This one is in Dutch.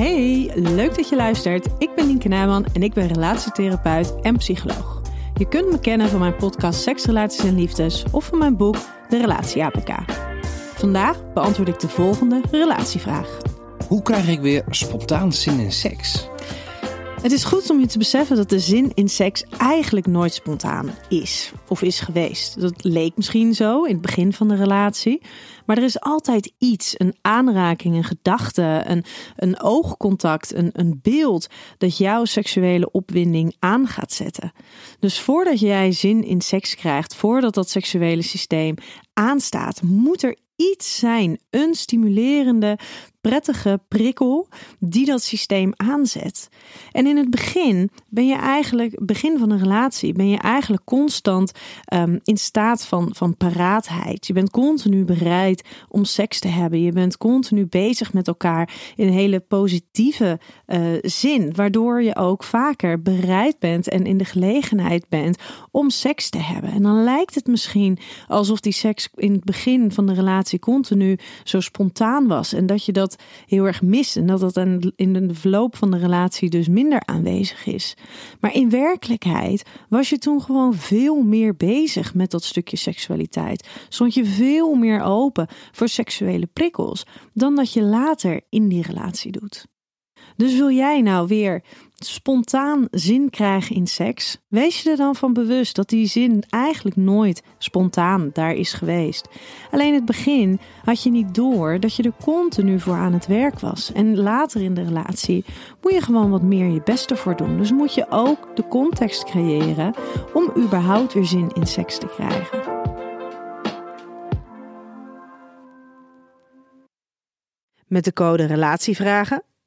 Hey, leuk dat je luistert. Ik ben Nienke Nijman en ik ben relatietherapeut en psycholoog. Je kunt me kennen van mijn podcast Seks, Relaties en Liefdes of van mijn boek De Relatie APK. Vandaag beantwoord ik de volgende relatievraag. Hoe krijg ik weer spontaan zin in seks? Het is goed om je te beseffen dat de zin in seks eigenlijk nooit spontaan is of is geweest. Dat leek misschien zo in het begin van de relatie. Maar er is altijd iets, een aanraking, een gedachte, een, een oogcontact, een, een beeld dat jouw seksuele opwinding aan gaat zetten. Dus voordat jij zin in seks krijgt, voordat dat seksuele systeem aanstaat, moet er iets zijn, een stimulerende, prettige prikkel die dat systeem aanzet. En in het begin ben je eigenlijk, begin van een relatie, ben je eigenlijk constant um, in staat van, van paraatheid. Je bent continu bereid om seks te hebben. Je bent continu bezig met elkaar in een hele positieve uh, zin, waardoor je ook vaker bereid bent en in de gelegenheid bent om seks te hebben. En dan lijkt het misschien alsof die seks in het begin van de relatie continu zo spontaan was en dat je dat heel erg mist. En dat dat in de verloop van de relatie dus minder aanwezig is. Maar in werkelijkheid was je toen gewoon veel meer bezig met dat stukje seksualiteit. Stond je veel meer open voor seksuele prikkels dan dat je later in die relatie doet. Dus wil jij nou weer spontaan zin krijgen in seks? Wees je er dan van bewust dat die zin eigenlijk nooit spontaan daar is geweest. Alleen het begin had je niet door dat je er continu voor aan het werk was. En later in de relatie moet je gewoon wat meer je best ervoor doen. Dus moet je ook de context creëren om überhaupt weer zin in seks te krijgen. Met de code RELATIEVRAGEN